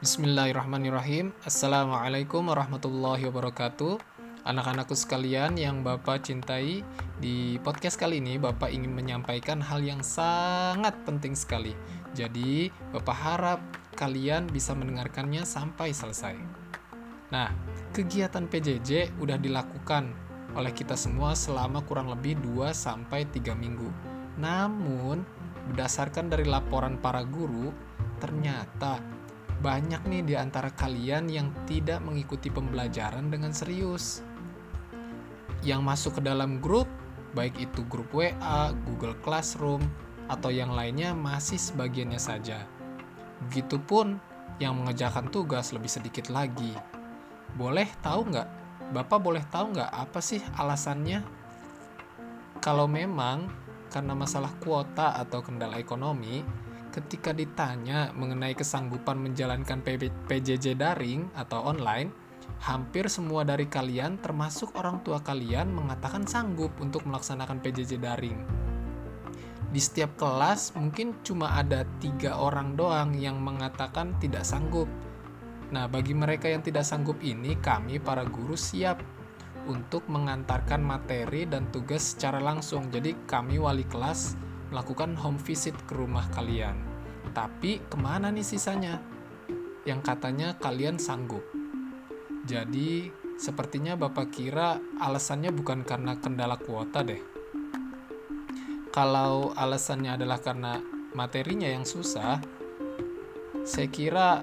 Bismillahirrahmanirrahim. Assalamualaikum warahmatullahi wabarakatuh. Anak-anakku sekalian yang Bapak cintai Di podcast kali ini Bapak ingin menyampaikan hal yang sangat penting sekali. Jadi Bapak harap kalian bisa mendengarkannya sampai selesai. Nah, kegiatan PJJ udah dilakukan oleh kita semua selama kurang lebih 2-3 minggu. Namun, berdasarkan dari laporan para guru Ternyata banyak nih di antara kalian yang tidak mengikuti pembelajaran dengan serius. Yang masuk ke dalam grup, baik itu grup WA, Google Classroom, atau yang lainnya masih sebagiannya saja. Begitupun yang mengerjakan tugas lebih sedikit lagi. Boleh tahu nggak? Bapak boleh tahu nggak apa sih alasannya? Kalau memang karena masalah kuota atau kendala ekonomi, ketika ditanya mengenai kesanggupan menjalankan PJJ daring atau online, hampir semua dari kalian termasuk orang tua kalian mengatakan sanggup untuk melaksanakan PJJ daring. Di setiap kelas mungkin cuma ada tiga orang doang yang mengatakan tidak sanggup. Nah, bagi mereka yang tidak sanggup ini, kami para guru siap untuk mengantarkan materi dan tugas secara langsung. Jadi, kami wali kelas melakukan home visit ke rumah kalian. Tapi ke mana nih sisanya? Yang katanya kalian sanggup. Jadi sepertinya Bapak kira alasannya bukan karena kendala kuota deh. Kalau alasannya adalah karena materinya yang susah, saya kira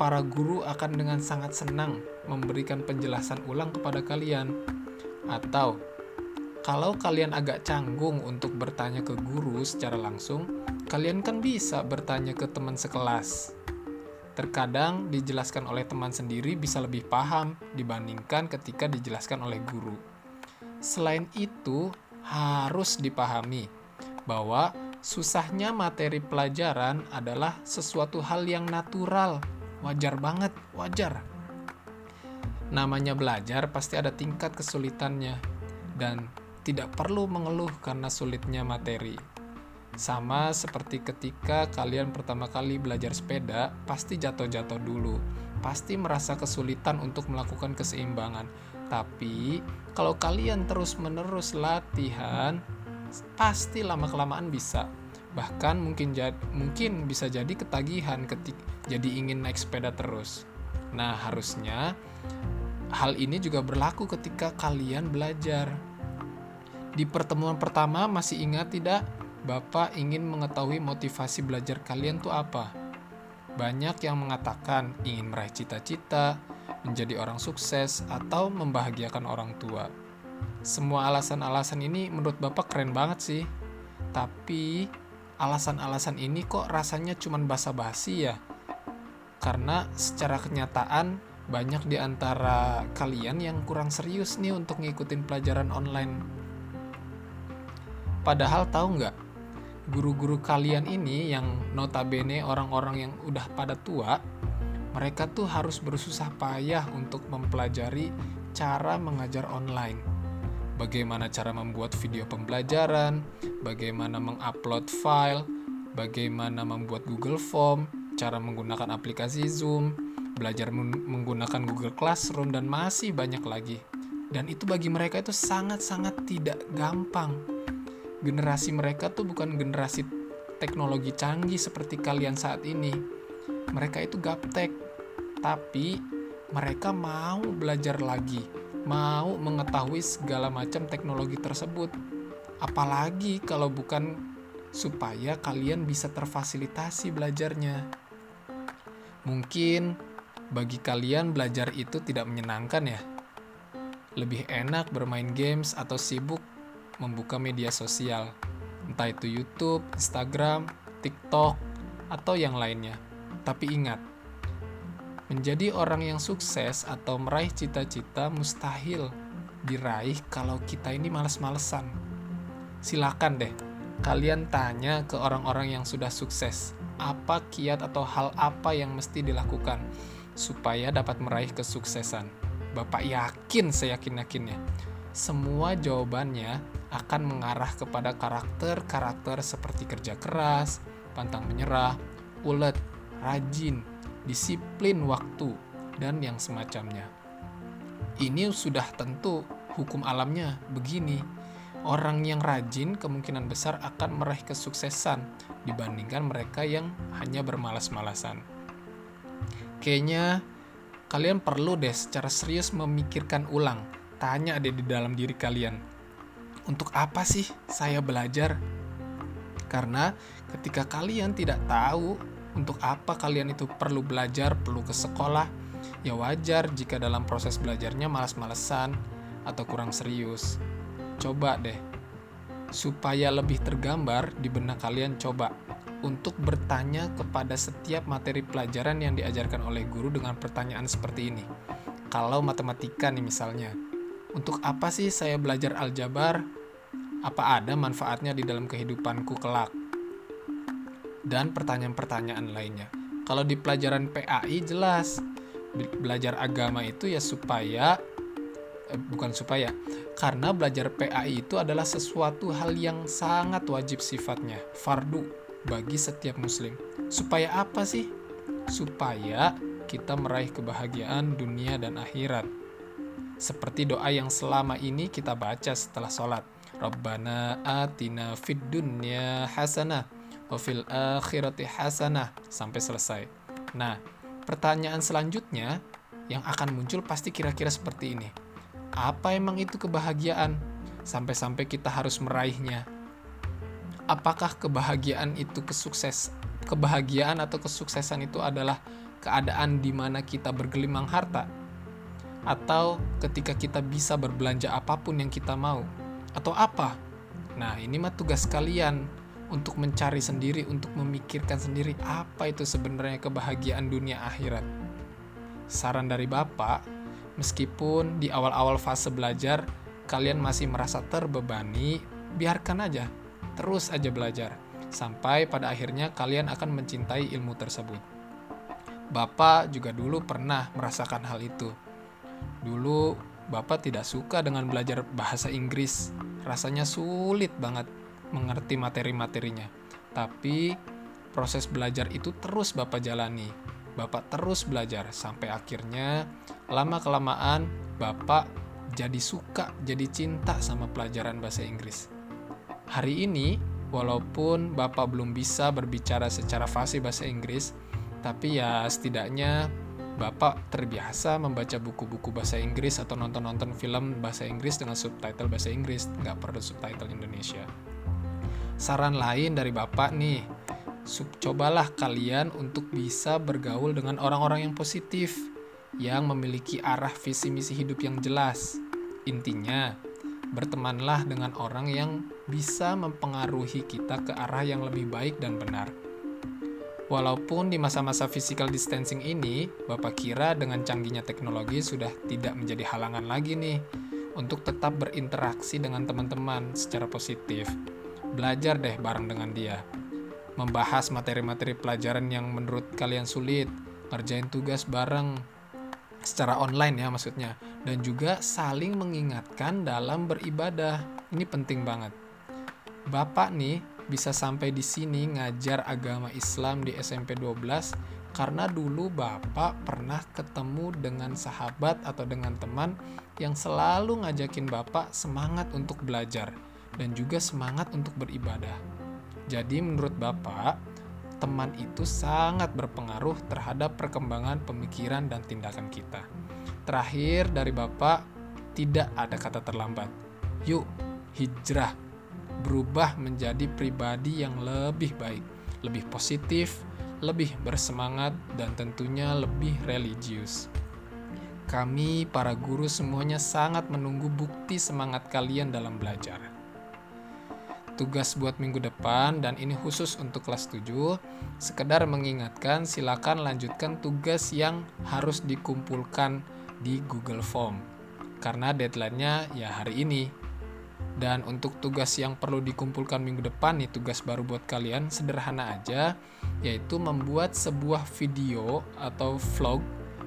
para guru akan dengan sangat senang memberikan penjelasan ulang kepada kalian. Atau kalau kalian agak canggung untuk bertanya ke guru secara langsung, kalian kan bisa bertanya ke teman sekelas. Terkadang dijelaskan oleh teman sendiri bisa lebih paham dibandingkan ketika dijelaskan oleh guru. Selain itu, harus dipahami bahwa susahnya materi pelajaran adalah sesuatu hal yang natural, wajar banget, wajar. Namanya belajar pasti ada tingkat kesulitannya, dan tidak perlu mengeluh karena sulitnya materi. Sama seperti ketika kalian pertama kali belajar sepeda, pasti jatuh-jatuh dulu, pasti merasa kesulitan untuk melakukan keseimbangan. Tapi kalau kalian terus-menerus latihan, pasti lama-kelamaan bisa. Bahkan mungkin mungkin bisa jadi ketagihan ketik jadi ingin naik sepeda terus. Nah, harusnya hal ini juga berlaku ketika kalian belajar di pertemuan pertama masih ingat tidak? Bapak ingin mengetahui motivasi belajar kalian tuh apa? Banyak yang mengatakan ingin meraih cita-cita, menjadi orang sukses, atau membahagiakan orang tua. Semua alasan-alasan ini menurut Bapak keren banget sih. Tapi alasan-alasan ini kok rasanya cuma basa-basi ya? Karena secara kenyataan banyak di antara kalian yang kurang serius nih untuk ngikutin pelajaran online Padahal tahu nggak, guru-guru kalian ini yang notabene orang-orang yang udah pada tua, mereka tuh harus bersusah payah untuk mempelajari cara mengajar online. Bagaimana cara membuat video pembelajaran, bagaimana mengupload file, bagaimana membuat Google Form, cara menggunakan aplikasi Zoom, belajar menggunakan Google Classroom, dan masih banyak lagi. Dan itu bagi mereka itu sangat-sangat tidak gampang generasi mereka tuh bukan generasi teknologi canggih seperti kalian saat ini. Mereka itu gaptek, tapi mereka mau belajar lagi, mau mengetahui segala macam teknologi tersebut. Apalagi kalau bukan supaya kalian bisa terfasilitasi belajarnya. Mungkin bagi kalian belajar itu tidak menyenangkan ya. Lebih enak bermain games atau sibuk membuka media sosial, entah itu YouTube, Instagram, TikTok, atau yang lainnya. Tapi ingat, menjadi orang yang sukses atau meraih cita-cita mustahil diraih kalau kita ini males-malesan. Silakan deh, kalian tanya ke orang-orang yang sudah sukses, apa kiat atau hal apa yang mesti dilakukan supaya dapat meraih kesuksesan. Bapak yakin, saya yakin-yakinnya semua jawabannya akan mengarah kepada karakter-karakter seperti kerja keras, pantang menyerah, ulet, rajin, disiplin waktu, dan yang semacamnya. Ini sudah tentu hukum alamnya begini. Orang yang rajin kemungkinan besar akan meraih kesuksesan dibandingkan mereka yang hanya bermalas-malasan. Kayaknya kalian perlu deh secara serius memikirkan ulang. Tanya deh di dalam diri kalian. Untuk apa sih saya belajar? Karena ketika kalian tidak tahu untuk apa kalian itu perlu belajar, perlu ke sekolah, ya wajar jika dalam proses belajarnya malas-malesan atau kurang serius. Coba deh, supaya lebih tergambar di benak kalian coba untuk bertanya kepada setiap materi pelajaran yang diajarkan oleh guru dengan pertanyaan seperti ini. Kalau matematika nih misalnya, untuk apa sih saya belajar aljabar? Apa ada manfaatnya di dalam kehidupanku kelak? Dan pertanyaan-pertanyaan lainnya. Kalau di pelajaran PAI jelas, belajar agama itu ya supaya eh, bukan supaya karena belajar PAI itu adalah sesuatu hal yang sangat wajib sifatnya, fardu bagi setiap muslim. Supaya apa sih? Supaya kita meraih kebahagiaan dunia dan akhirat. Seperti doa yang selama ini kita baca setelah sholat. Rabbana atina fid dunya hasanah wa fil akhirati hasanah sampai selesai. Nah, pertanyaan selanjutnya yang akan muncul pasti kira-kira seperti ini. Apa emang itu kebahagiaan? Sampai-sampai kita harus meraihnya apakah kebahagiaan itu kesukses kebahagiaan atau kesuksesan itu adalah keadaan di mana kita bergelimang harta atau ketika kita bisa berbelanja apa pun yang kita mau atau apa nah ini mah tugas kalian untuk mencari sendiri untuk memikirkan sendiri apa itu sebenarnya kebahagiaan dunia akhirat saran dari Bapak meskipun di awal-awal fase belajar kalian masih merasa terbebani biarkan aja Terus aja belajar, sampai pada akhirnya kalian akan mencintai ilmu tersebut. Bapak juga dulu pernah merasakan hal itu. Dulu Bapak tidak suka dengan belajar bahasa Inggris, rasanya sulit banget mengerti materi-materinya. Tapi proses belajar itu terus Bapak jalani. Bapak terus belajar sampai akhirnya lama-kelamaan Bapak jadi suka, jadi cinta sama pelajaran bahasa Inggris. Hari ini, walaupun Bapak belum bisa berbicara secara fasih bahasa Inggris, tapi ya setidaknya Bapak terbiasa membaca buku-buku bahasa Inggris atau nonton-nonton film bahasa Inggris dengan subtitle bahasa Inggris, nggak perlu subtitle Indonesia. Saran lain dari Bapak nih, sub cobalah kalian untuk bisa bergaul dengan orang-orang yang positif, yang memiliki arah visi misi hidup yang jelas. Intinya, bertemanlah dengan orang yang bisa mempengaruhi kita ke arah yang lebih baik dan benar. Walaupun di masa-masa physical distancing ini, Bapak kira dengan canggihnya teknologi sudah tidak menjadi halangan lagi nih untuk tetap berinteraksi dengan teman-teman secara positif. Belajar deh bareng dengan dia. Membahas materi-materi pelajaran yang menurut kalian sulit, ngerjain tugas bareng, secara online ya maksudnya dan juga saling mengingatkan dalam beribadah. Ini penting banget. Bapak nih bisa sampai di sini ngajar agama Islam di SMP 12 karena dulu Bapak pernah ketemu dengan sahabat atau dengan teman yang selalu ngajakin Bapak semangat untuk belajar dan juga semangat untuk beribadah. Jadi menurut Bapak, teman itu sangat berpengaruh terhadap perkembangan pemikiran dan tindakan kita. Terakhir dari Bapak, tidak ada kata terlambat. Yuk, hijrah, berubah menjadi pribadi yang lebih baik, lebih positif, lebih bersemangat, dan tentunya lebih religius. Kami, para guru, semuanya sangat menunggu bukti semangat kalian dalam belajar. Tugas buat minggu depan dan ini khusus untuk kelas 7 sekedar mengingatkan silakan lanjutkan tugas yang harus dikumpulkan di Google Form. Karena deadline-nya ya hari ini dan untuk tugas yang perlu dikumpulkan minggu depan nih tugas baru buat kalian sederhana aja yaitu membuat sebuah video atau vlog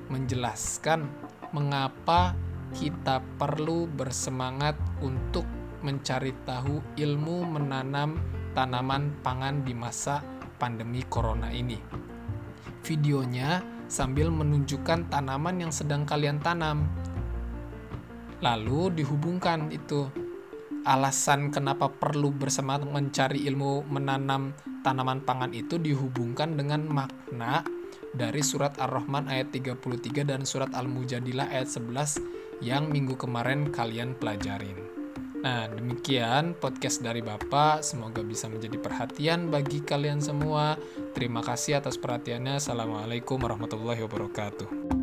menjelaskan mengapa kita perlu bersemangat untuk mencari tahu ilmu menanam tanaman pangan di masa pandemi corona ini. videonya sambil menunjukkan tanaman yang sedang kalian tanam. Lalu dihubungkan itu alasan kenapa perlu bersemangat mencari ilmu menanam tanaman pangan itu dihubungkan dengan makna dari surat Ar-Rahman ayat 33 dan surat Al-Mujadilah ayat 11 yang minggu kemarin kalian pelajarin. Nah, demikian podcast dari Bapak. Semoga bisa menjadi perhatian bagi kalian semua. Terima kasih atas perhatiannya. Assalamualaikum warahmatullahi wabarakatuh.